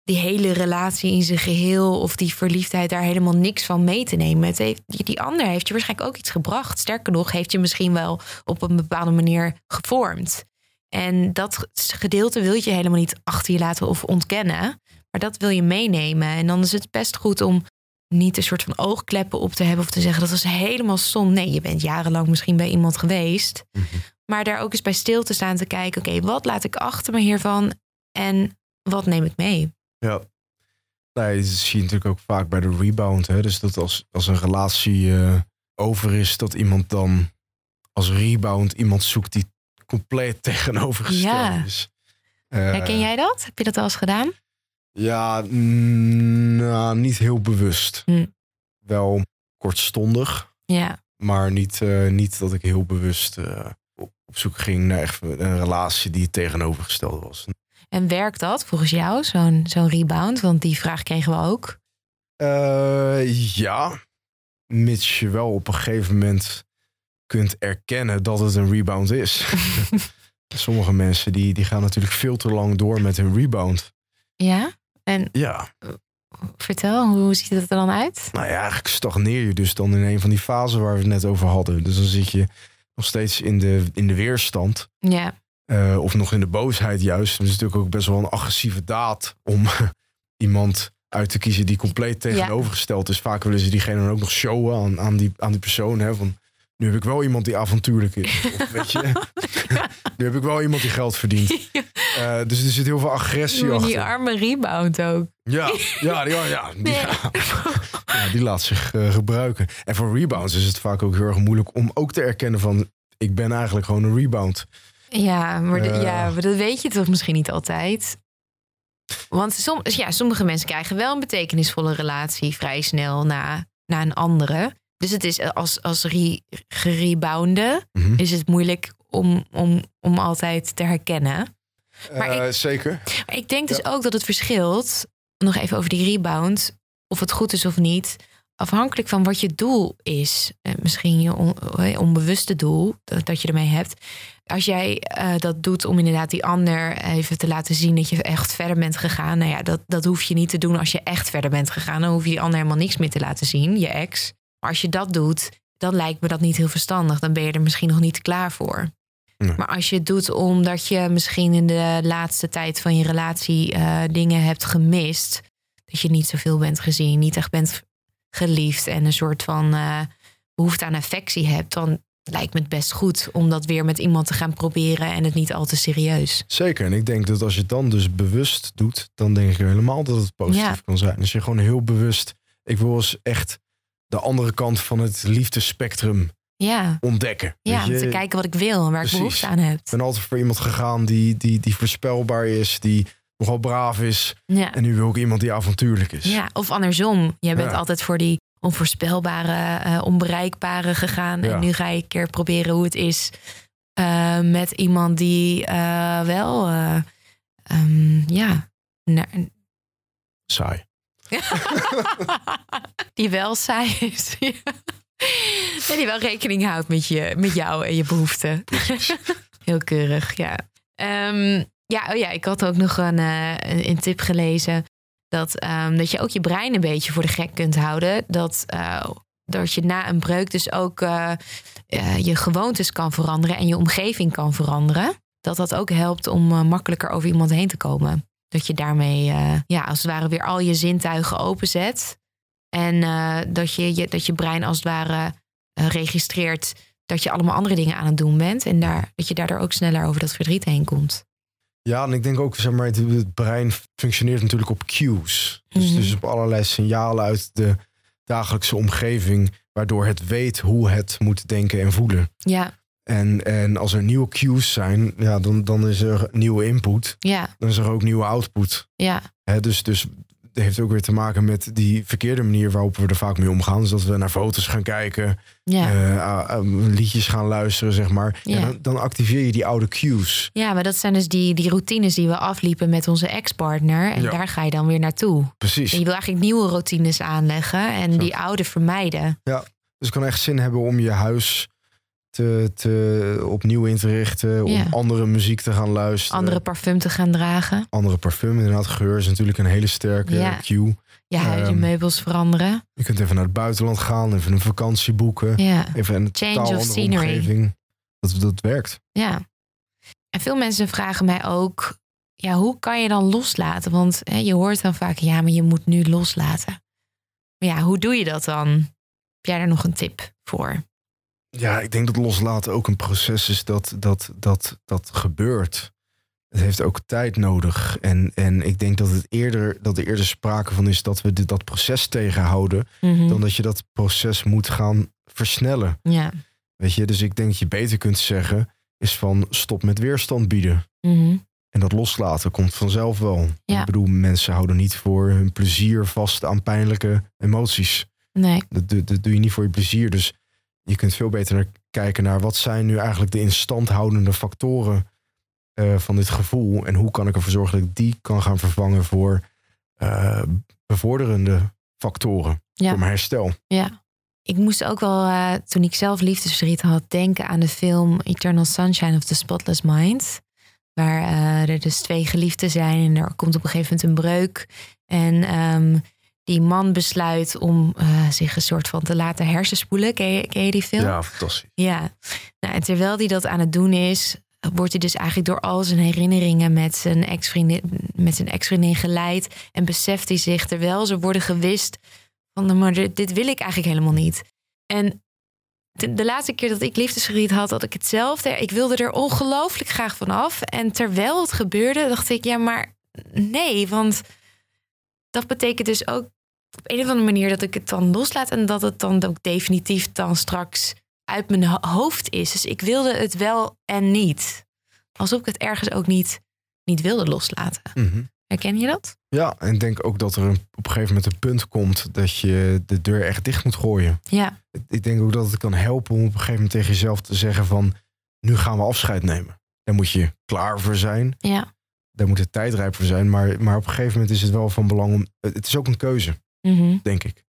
die hele relatie in zijn geheel of die verliefdheid daar helemaal niks van mee te nemen. Het heeft, die ander heeft je waarschijnlijk ook iets gebracht. Sterker nog, heeft je misschien wel op een bepaalde manier gevormd. En dat gedeelte wil je helemaal niet achter je laten of ontkennen. Maar dat wil je meenemen. En dan is het best goed om niet een soort van oogkleppen op te hebben of te zeggen dat was helemaal stom. Nee, je bent jarenlang misschien bij iemand geweest. Maar daar ook eens bij stil te staan te kijken. Oké, wat laat ik achter me hiervan en wat neem ik mee? Ja. Nee, dat zie je natuurlijk ook vaak bij de rebound. Hè? Dus dat als, als een relatie eh, over is, dat iemand dan als rebound iemand zoekt die compleet tegenovergesteld Ja. is. Eh, Herken jij dat? Heb je dat al eens gedaan? Ja, nou, niet heel bewust. Hm. Wel kortstondig, Ja, maar niet, eh, niet dat ik heel bewust eh, op zoek ging naar echt een relatie die het tegenovergestelde was. En werkt dat volgens jou, zo'n zo'n rebound? Want die vraag kregen we ook. Eh, ja, mits je wel op een gegeven moment kunt erkennen dat het een rebound is. Sommige mensen die, die gaan natuurlijk veel te lang door met hun rebound. Ja? En Ja, vertel, hoe ziet het er dan uit? nou ja, eigenlijk stagneer je dus dan in een van die fasen waar we het net over hadden. Dus dan zit je nog steeds in de, in de weerstand. Ja, eh, of nog in de boosheid juist. Het is natuurlijk ook best wel een agressieve daad om iemand uit te kiezen die compleet tegenovergesteld is. Vaak willen ze diegene dan ook nog showen aan, aan, die, aan die persoon. Hè, van, nu heb ik wel iemand die avontuurlijk is. Of, weet je, nu heb ik wel iemand die geld verdient. Eh, dus er zit heel veel agressie die achter. arme rebound ook. Ja, ja, ja, ja, die, Nee. ja. Ja, die laat zich eh, gebruiken. En voor rebounds is het vaak ook heel erg moeilijk om ook te erkennen van... ik ben eigenlijk gewoon een rebound. Ja, maar, Eh. ja, maar dat weet je toch misschien niet altijd. Want som, ja, sommige mensen krijgen wel een betekenisvolle relatie vrij snel na, na een andere. Dus het is als, als re, gerebounde Mhm. is het moeilijk om, om, om altijd te herkennen. Maar Eh, Zeker. Maar ik denk dus ook dat het verschilt, nog even over die rebound, of het goed is of niet, afhankelijk van wat je doel is. Eh, misschien je on- onbewuste doel dat, dat je ermee hebt. Als jij eh, dat doet om inderdaad die ander even te laten zien dat je echt verder bent gegaan. Nou ja, dat, dat hoef je niet te doen als je echt verder bent gegaan. Dan hoef je die ander helemaal niks meer te laten zien, je ex. Maar als je dat doet, dan lijkt me dat niet heel verstandig. Dan ben je er misschien nog niet klaar voor. Nee. Maar als je het doet omdat je misschien in de laatste tijd van je relatie eh, dingen hebt gemist. Dat je niet zoveel bent gezien, niet echt bent geliefd en een soort van eh, behoefte aan affectie hebt. Dan lijkt me het best goed om dat weer met iemand te gaan proberen en het niet al te serieus. Zeker. En ik denk dat als je het dan dus bewust doet, dan denk ik helemaal dat het positief Ja. kan zijn. Als je gewoon heel bewust, ik wil eens echt de andere kant van het liefdespectrum Ja, ontdekken. ja om te kijken wat ik wil en waar Precies. ik behoefte aan heb. Ik ben altijd voor iemand gegaan die, die, die voorspelbaar is, die nogal braaf is. Ja. En nu wil ik iemand die avontuurlijk is. Ja, of andersom. Jij bent Ja. altijd voor die onvoorspelbare, eh, onbereikbare gegaan. Ja. En nu ga je een keer proberen hoe het is eh, met iemand die eh, wel, ehm, ja, naar- Saai. die wel saai is. en die wel rekening houdt met, je, met jou en je behoeften. Heel keurig, ja. Ehm, ja, oh ja, ik had ook nog een, uh, een, tip gelezen. Dat, um, dat je ook je brein een beetje voor de gek kunt houden. Dat, uh, dat je na een breuk dus ook uh, je gewoontes kan veranderen en je omgeving kan veranderen. Dat dat ook helpt om makkelijker over iemand heen te komen. Dat je daarmee ja, als het ware weer al je zintuigen openzet. En dat, je, je, dat je brein als het ware registreert dat je allemaal andere dingen aan het doen bent. En daar, dat je daardoor ook sneller over dat verdriet heen komt. Ja, en ik denk ook, zeg maar, het, brein functioneert natuurlijk op cues. Dus, mhm. dus op allerlei signalen uit de dagelijkse omgeving, waardoor het weet hoe het moet denken en voelen. Ja. En, en als er nieuwe cues zijn, ja, dan, dan is er nieuwe input. Ja. Dan is er ook nieuwe output. Ja. He, dus, dus heeft ook weer te maken met die verkeerde manier waarop we er vaak mee omgaan. Dus dat we naar foto's gaan kijken, ja. uh, liedjes gaan luisteren, zeg maar. Ja. dan, dan, activeer je die oude cues. Ja, maar dat zijn dus die, die routines die we afliepen met onze ex-partner. En daar ga je dan weer naartoe. Precies. En je wil eigenlijk nieuwe routines aanleggen en die oude vermijden. Ja, dus het kan echt zin hebben om je huis te, te, opnieuw in te richten. Om andere muziek te gaan luisteren. Andere parfum te gaan dragen. Andere parfum, inderdaad. Geur is natuurlijk een hele sterke ja. cue. Ja, um, je meubels veranderen. Je kunt even naar het buitenland gaan, even een vakantie boeken. Ja. Even een Change of scenery. Omgeving. Dat, dat werkt. Ja. En veel mensen vragen mij ook, ja, hoe kan je dan loslaten? Want hè, je hoort dan vaak, ja, maar je moet nu loslaten. Maar ja, hoe doe je dat dan? Heb jij daar nog een tip voor? Ja, ik denk dat loslaten ook een proces is dat, dat, dat, dat gebeurt. Het heeft ook tijd nodig. En, en ik denk dat, het eerder, dat er eerder sprake van is dat we dit, dat proces tegenhouden. Mhm. Dan dat je dat proces moet gaan versnellen. Ja. Weet je, dus ik denk dat je beter kunt zeggen, is van stop met weerstand bieden. Mhm. En dat loslaten komt vanzelf wel. Ja. Ik bedoel, mensen houden niet voor hun plezier vast aan pijnlijke emoties. Nee. Dat, dat, dat doe je niet voor je plezier. Dus je kunt veel beter kijken naar wat zijn nu eigenlijk de instandhoudende factoren uh, van dit gevoel. En hoe kan ik ervoor zorgen dat ik die kan gaan vervangen voor uh, bevorderende factoren. Ja. Voor mijn herstel. Ja. Ik moest ook wel, uh, toen ik zelf liefdesverdriet had, denken aan de film Eternal Sunshine of the Spotless Mind. Waar er dus twee geliefden zijn en er komt op een gegeven moment een breuk. En um, die man besluit om uh, zich een soort van te laten hersenspoelen. Ken je, ken je die film? Ja, fantastisch. Ja, nou, en terwijl hij dat aan het doen is, wordt hij dus eigenlijk door al zijn herinneringen met zijn ex-vriendin, met zijn ex-vriendin geleid. En beseft hij zich, terwijl ze worden gewist, van maar dit wil ik eigenlijk helemaal niet. En de, de laatste keer dat ik liefdesverdriet had, had ik hetzelfde. Ik wilde er ongelooflijk graag vanaf. En terwijl het gebeurde, dacht ik, ja, maar nee, want dat betekent dus ook op een of andere manier dat ik het dan loslaat en dat het dan ook definitief dan straks uit mijn hoofd is. Dus ik wilde het wel en niet. Alsof ik het ergens ook niet, niet wilde loslaten. Mhm. Herken je dat? Ja, en ik denk ook dat er een, op een gegeven moment een punt komt dat je de deur echt dicht moet gooien. Ja. Ik denk ook dat het kan helpen om op een gegeven moment tegen jezelf te zeggen van nu gaan we afscheid nemen. Daar moet je klaar voor zijn. Ja. Daar moet de tijd rijp voor zijn. Maar, maar op een gegeven moment is het wel van belang om. Het is ook een keuze. Mhm. denk ik.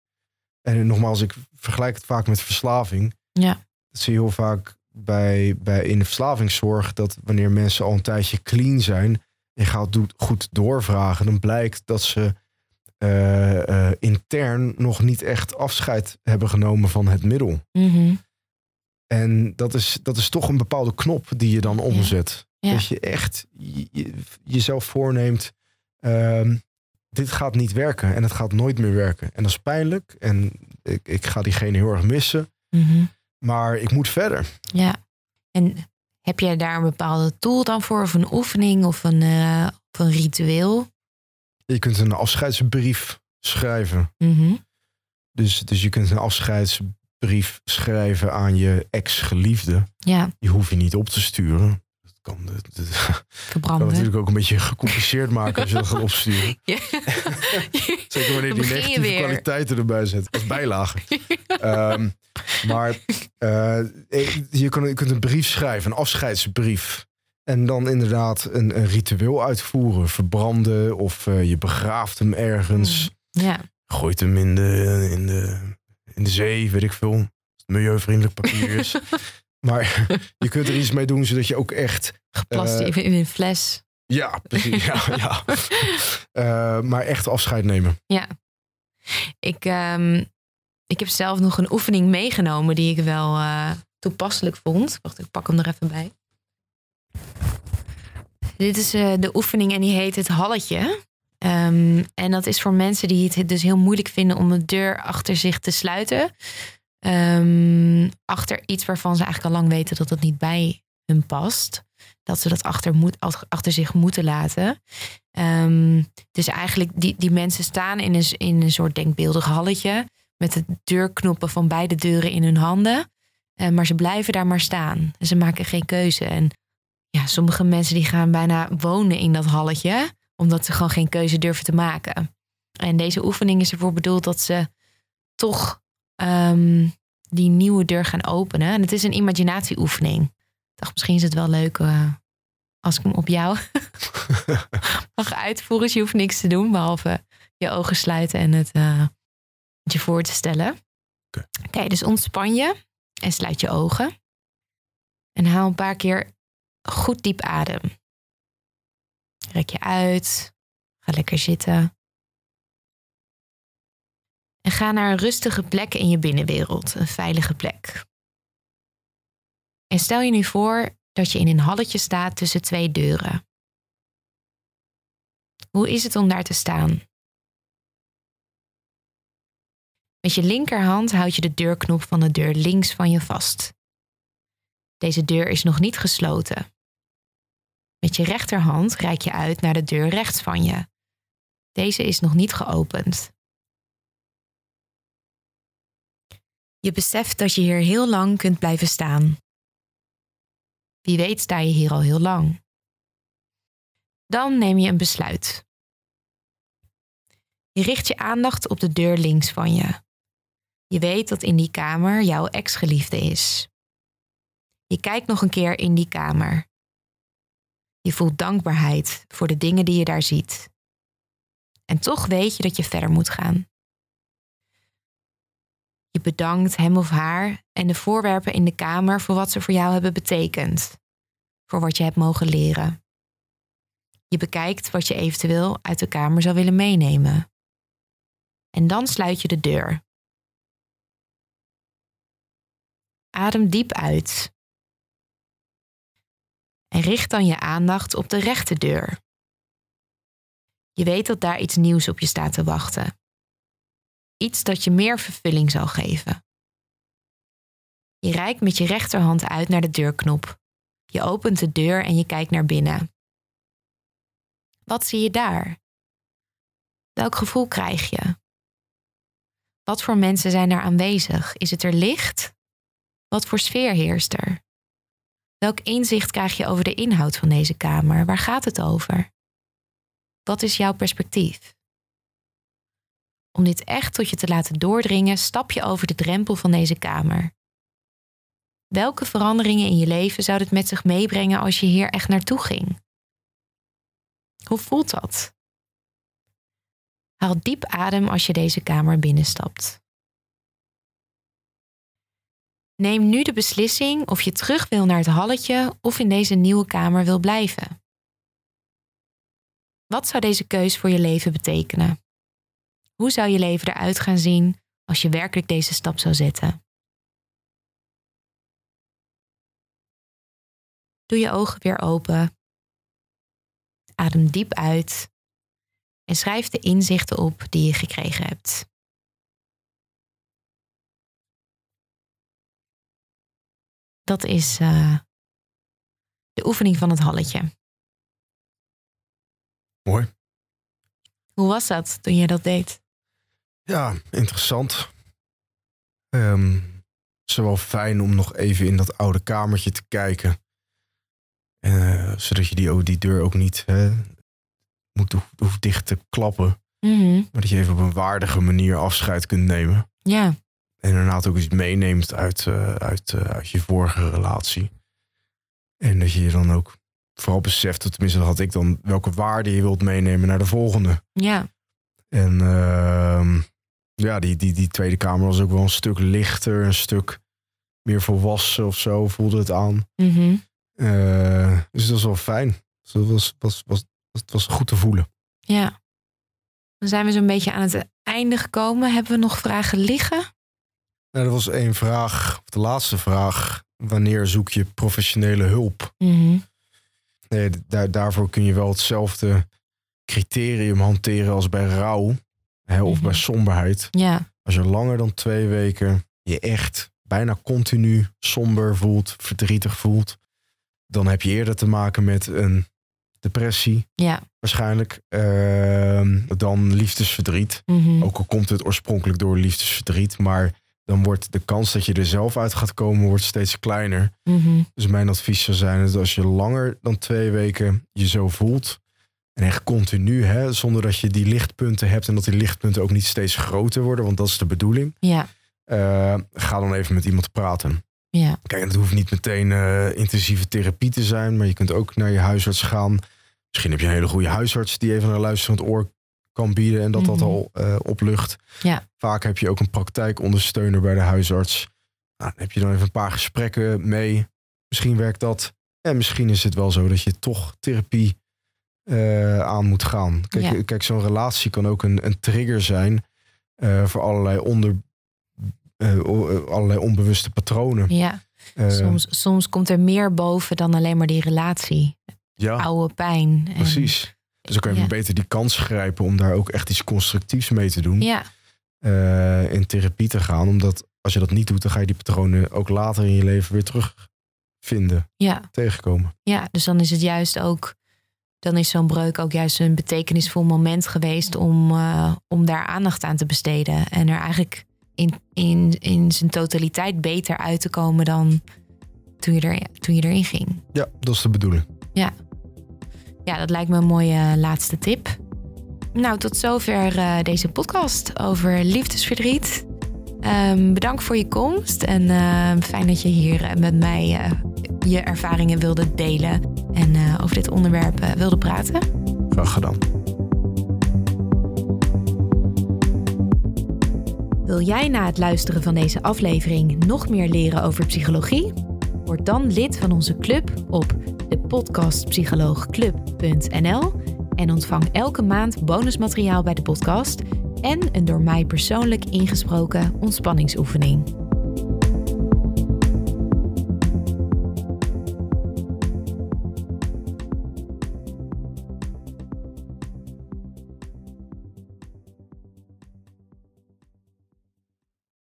En nogmaals, ik vergelijk het vaak met verslaving. Ja. Dat zie je heel vaak bij, bij in de verslavingszorg, dat wanneer mensen al een tijdje clean zijn, je gaat goed doorvragen, dan blijkt dat ze uh, uh, intern nog niet echt afscheid hebben genomen van het middel. Mhm. En dat is, dat is toch een bepaalde knop die je dan omzet. Ja. Dat je echt je, jezelf voorneemt. Uh, dit gaat niet werken en het gaat nooit meer werken. En dat is pijnlijk en ik, ik ga diegene heel erg missen. Mhm. Maar ik moet verder. Ja, en heb jij daar een bepaalde tool dan voor? Of een oefening of een, uh, of een ritueel? Je kunt een afscheidsbrief schrijven. Mhm. dus, dus je kunt een afscheidsbrief schrijven aan je ex-geliefde. Ja. Die hoef je niet op te sturen kan, het kan natuurlijk ook een beetje gecompliceerd maken als je dat gaat opsturen. Ja. Zeker wanneer die negatieve kwaliteiten erbij zet als bijlage. um, maar uh, je, kan, je kunt een brief schrijven, een afscheidsbrief. En dan inderdaad een, een ritueel uitvoeren. Verbranden of uh, je begraaft hem ergens. Ja. Gooit hem in de, in de, in de zee, weet ik veel. Milieuvriendelijk papier is. Maar je kunt er iets mee doen zodat je ook echt... Geplast Eh, even in een fles. Ja, precies. ja, ja. Eh, maar echt afscheid nemen. Ik, ehm, ik heb zelf nog een oefening meegenomen die ik wel eh, toepasselijk vond. Wacht, ik pak hem er even bij. Dit is de oefening en die heet het halletje. Ehm, en dat is voor mensen die het dus heel moeilijk vinden om de deur achter zich te sluiten. Ehm, achter iets waarvan ze eigenlijk al lang weten dat het niet bij hun past. Dat ze dat achter, moet, achter zich moeten laten. Ehm, dus eigenlijk, die, die mensen staan in een, in een soort denkbeeldig halletje. Met de deurknoppen van beide deuren in hun handen. Eh, maar ze blijven daar maar staan. Ze maken geen keuze. En ja, sommige mensen die gaan bijna wonen in dat halletje. Omdat ze gewoon geen keuze durven te maken. En deze oefening is ervoor bedoeld dat ze toch ehm, die nieuwe deur gaan openen. En het is een imaginatieoefening. Ik dacht, misschien is het wel leuk eh, als ik hem op jou mag uitvoeren. Dus je hoeft niks te doen, behalve je ogen sluiten en het eh, je voor te stellen. Oké. Oké, dus ontspan je en sluit je ogen. En haal een paar keer goed diep adem. Rek je uit. Ga lekker zitten. En ga naar een rustige plek in je binnenwereld, een veilige plek. En stel je nu voor dat je in een halletje staat tussen twee deuren. Hoe is het om daar te staan? Met je linkerhand houd je de deurknop van de deur links van je vast. Deze deur is nog niet gesloten. Met je rechterhand reik je uit naar de deur rechts van je. Deze is nog niet geopend. Je beseft dat je hier heel lang kunt blijven staan. Wie weet sta je hier al heel lang. Dan neem je een besluit. Je richt je aandacht op de deur links van je. Je weet dat in die kamer jouw ex-geliefde is. Je kijkt nog een keer in die kamer. Je voelt dankbaarheid voor de dingen die je daar ziet. En toch weet je dat je verder moet gaan. Je bedankt hem of haar en de voorwerpen in de kamer voor wat ze voor jou hebben betekend. Voor wat je hebt mogen leren. Je bekijkt wat je eventueel uit de kamer zou willen meenemen. En dan sluit je de deur. Adem diep uit. En richt dan je aandacht op de rechte deur. Je weet dat daar iets nieuws op je staat te wachten. Iets dat je meer vervulling zal geven. Je reikt met je rechterhand uit naar de deurknop. Je opent de deur en je kijkt naar binnen. Wat zie je daar? Welk gevoel krijg je? Wat voor mensen zijn er aanwezig? Is het er licht? Wat voor sfeer heerst er? Welk inzicht krijg je over de inhoud van deze kamer? Waar gaat het over? Wat is jouw perspectief? Om dit echt tot je te laten doordringen, stap je over de drempel van deze kamer. Welke veranderingen in je leven zou het met zich meebrengen als je hier echt naartoe ging? Hoe voelt dat? Haal diep adem als je deze kamer binnenstapt. Neem nu de beslissing of je terug wil naar het halletje of in deze nieuwe kamer wil blijven. Wat zou deze keus voor je leven betekenen? Hoe zou je leven eruit gaan zien als je werkelijk deze stap zou zetten? Doe je ogen weer open. Adem diep uit en schrijf de inzichten op die je gekregen hebt. Dat is eh, de oefening van het halletje. Mooi. Hoe was dat toen je dat deed? Ja, interessant. Ehm, het is wel fijn om nog even in dat oude kamertje te kijken. Eh, zodat je die, die deur ook niet hè, moet, hoeft, dicht te klappen. Mhm. Maar dat je even op een waardige manier afscheid kunt nemen. Ja, En inderdaad ook iets meeneemt uit, eh, uit, eh, uit je vorige relatie. En dat je je dan ook vooral beseft, tenminste dat had ik dan, welke waarde je wilt meenemen naar de volgende. ja, En ehm, ja, die, die, die Tweede Kamer was ook wel een stuk lichter, een stuk meer volwassen of zo, voelde het aan. Mhm. Eh, dus dat was wel fijn. Dus dat was, was, was, het was goed te voelen. Ja. Dan zijn we zo'n beetje aan het einde gekomen. Hebben we nog vragen liggen? Nou, er was één vraag, of de laatste vraag. Wanneer zoek je professionele hulp? Mhm. Nee, daar, daarvoor kun je wel hetzelfde criterium hanteren als bij rouw hè, of Mhm. bij somberheid. Ja. Als je langer dan twee weken je echt bijna continu somber voelt, verdrietig voelt, dan heb je eerder te maken met een depressie Ja. waarschijnlijk ehm, dan liefdesverdriet. Mhm. Ook al komt het oorspronkelijk door liefdesverdriet, maar dan wordt de kans dat je er zelf uit gaat komen wordt steeds kleiner. Mhm. Dus mijn advies zou zijn dat als je langer dan twee weken je zo voelt. En echt continu, hè, zonder dat je die lichtpunten hebt en dat die lichtpunten ook niet steeds groter worden, want dat is de bedoeling. Ja. eh, ga dan even met iemand praten. Ja. Kijk, het hoeft niet meteen eh, intensieve therapie te zijn, maar je kunt ook naar je huisarts gaan. Misschien heb je een hele goede huisarts die even een luisterend oor kan bieden en dat dat Mhm. al eh, oplucht. Ja. Vaak heb je ook een praktijkondersteuner bij de huisarts. Nou, dan heb je dan even een paar gesprekken mee. Misschien werkt dat. En misschien is het wel zo dat je toch therapie eh, aan moet gaan. Kijk, Ja. kijk zo'n relatie kan ook een, een trigger zijn eh, voor allerlei, onder, eh, allerlei onbewuste patronen. Ja. Soms, soms komt er meer boven dan alleen maar die relatie. ja, Oude pijn. En- precies. Dus dan kan je Ja. beter die kans grijpen om daar ook echt iets constructiefs mee te doen. Ja. in therapie te gaan. Omdat als je dat niet doet, dan ga je die patronen ook later in je leven weer terugvinden, Ja. tegenkomen. Ja. Dus dan is het juist ook. Dan is zo'n breuk ook juist een betekenisvol moment geweest om, eh, om daar aandacht aan te besteden. En er eigenlijk in, in, in zijn totaliteit beter uit te komen dan toen je, er, toen je erin ging. Ja, dat is de bedoeling. Ja, dat lijkt me een mooie laatste tip. Nou, tot zover eh, deze podcast over liefdesverdriet. Ehm, bedankt voor je komst en eh, fijn dat je hier eh, met mij eh, je ervaringen wilde delen en eh, over dit onderwerp eh, wilde praten. Graag gedaan. Wil jij na het luisteren van deze aflevering nog meer leren over psychologie? Word dan lid van onze club op depuodcastpsycholoogclub.nl en ontvang elke maand bonusmateriaal bij de podcast en een door mij persoonlijk ingesproken ontspanningsoefening.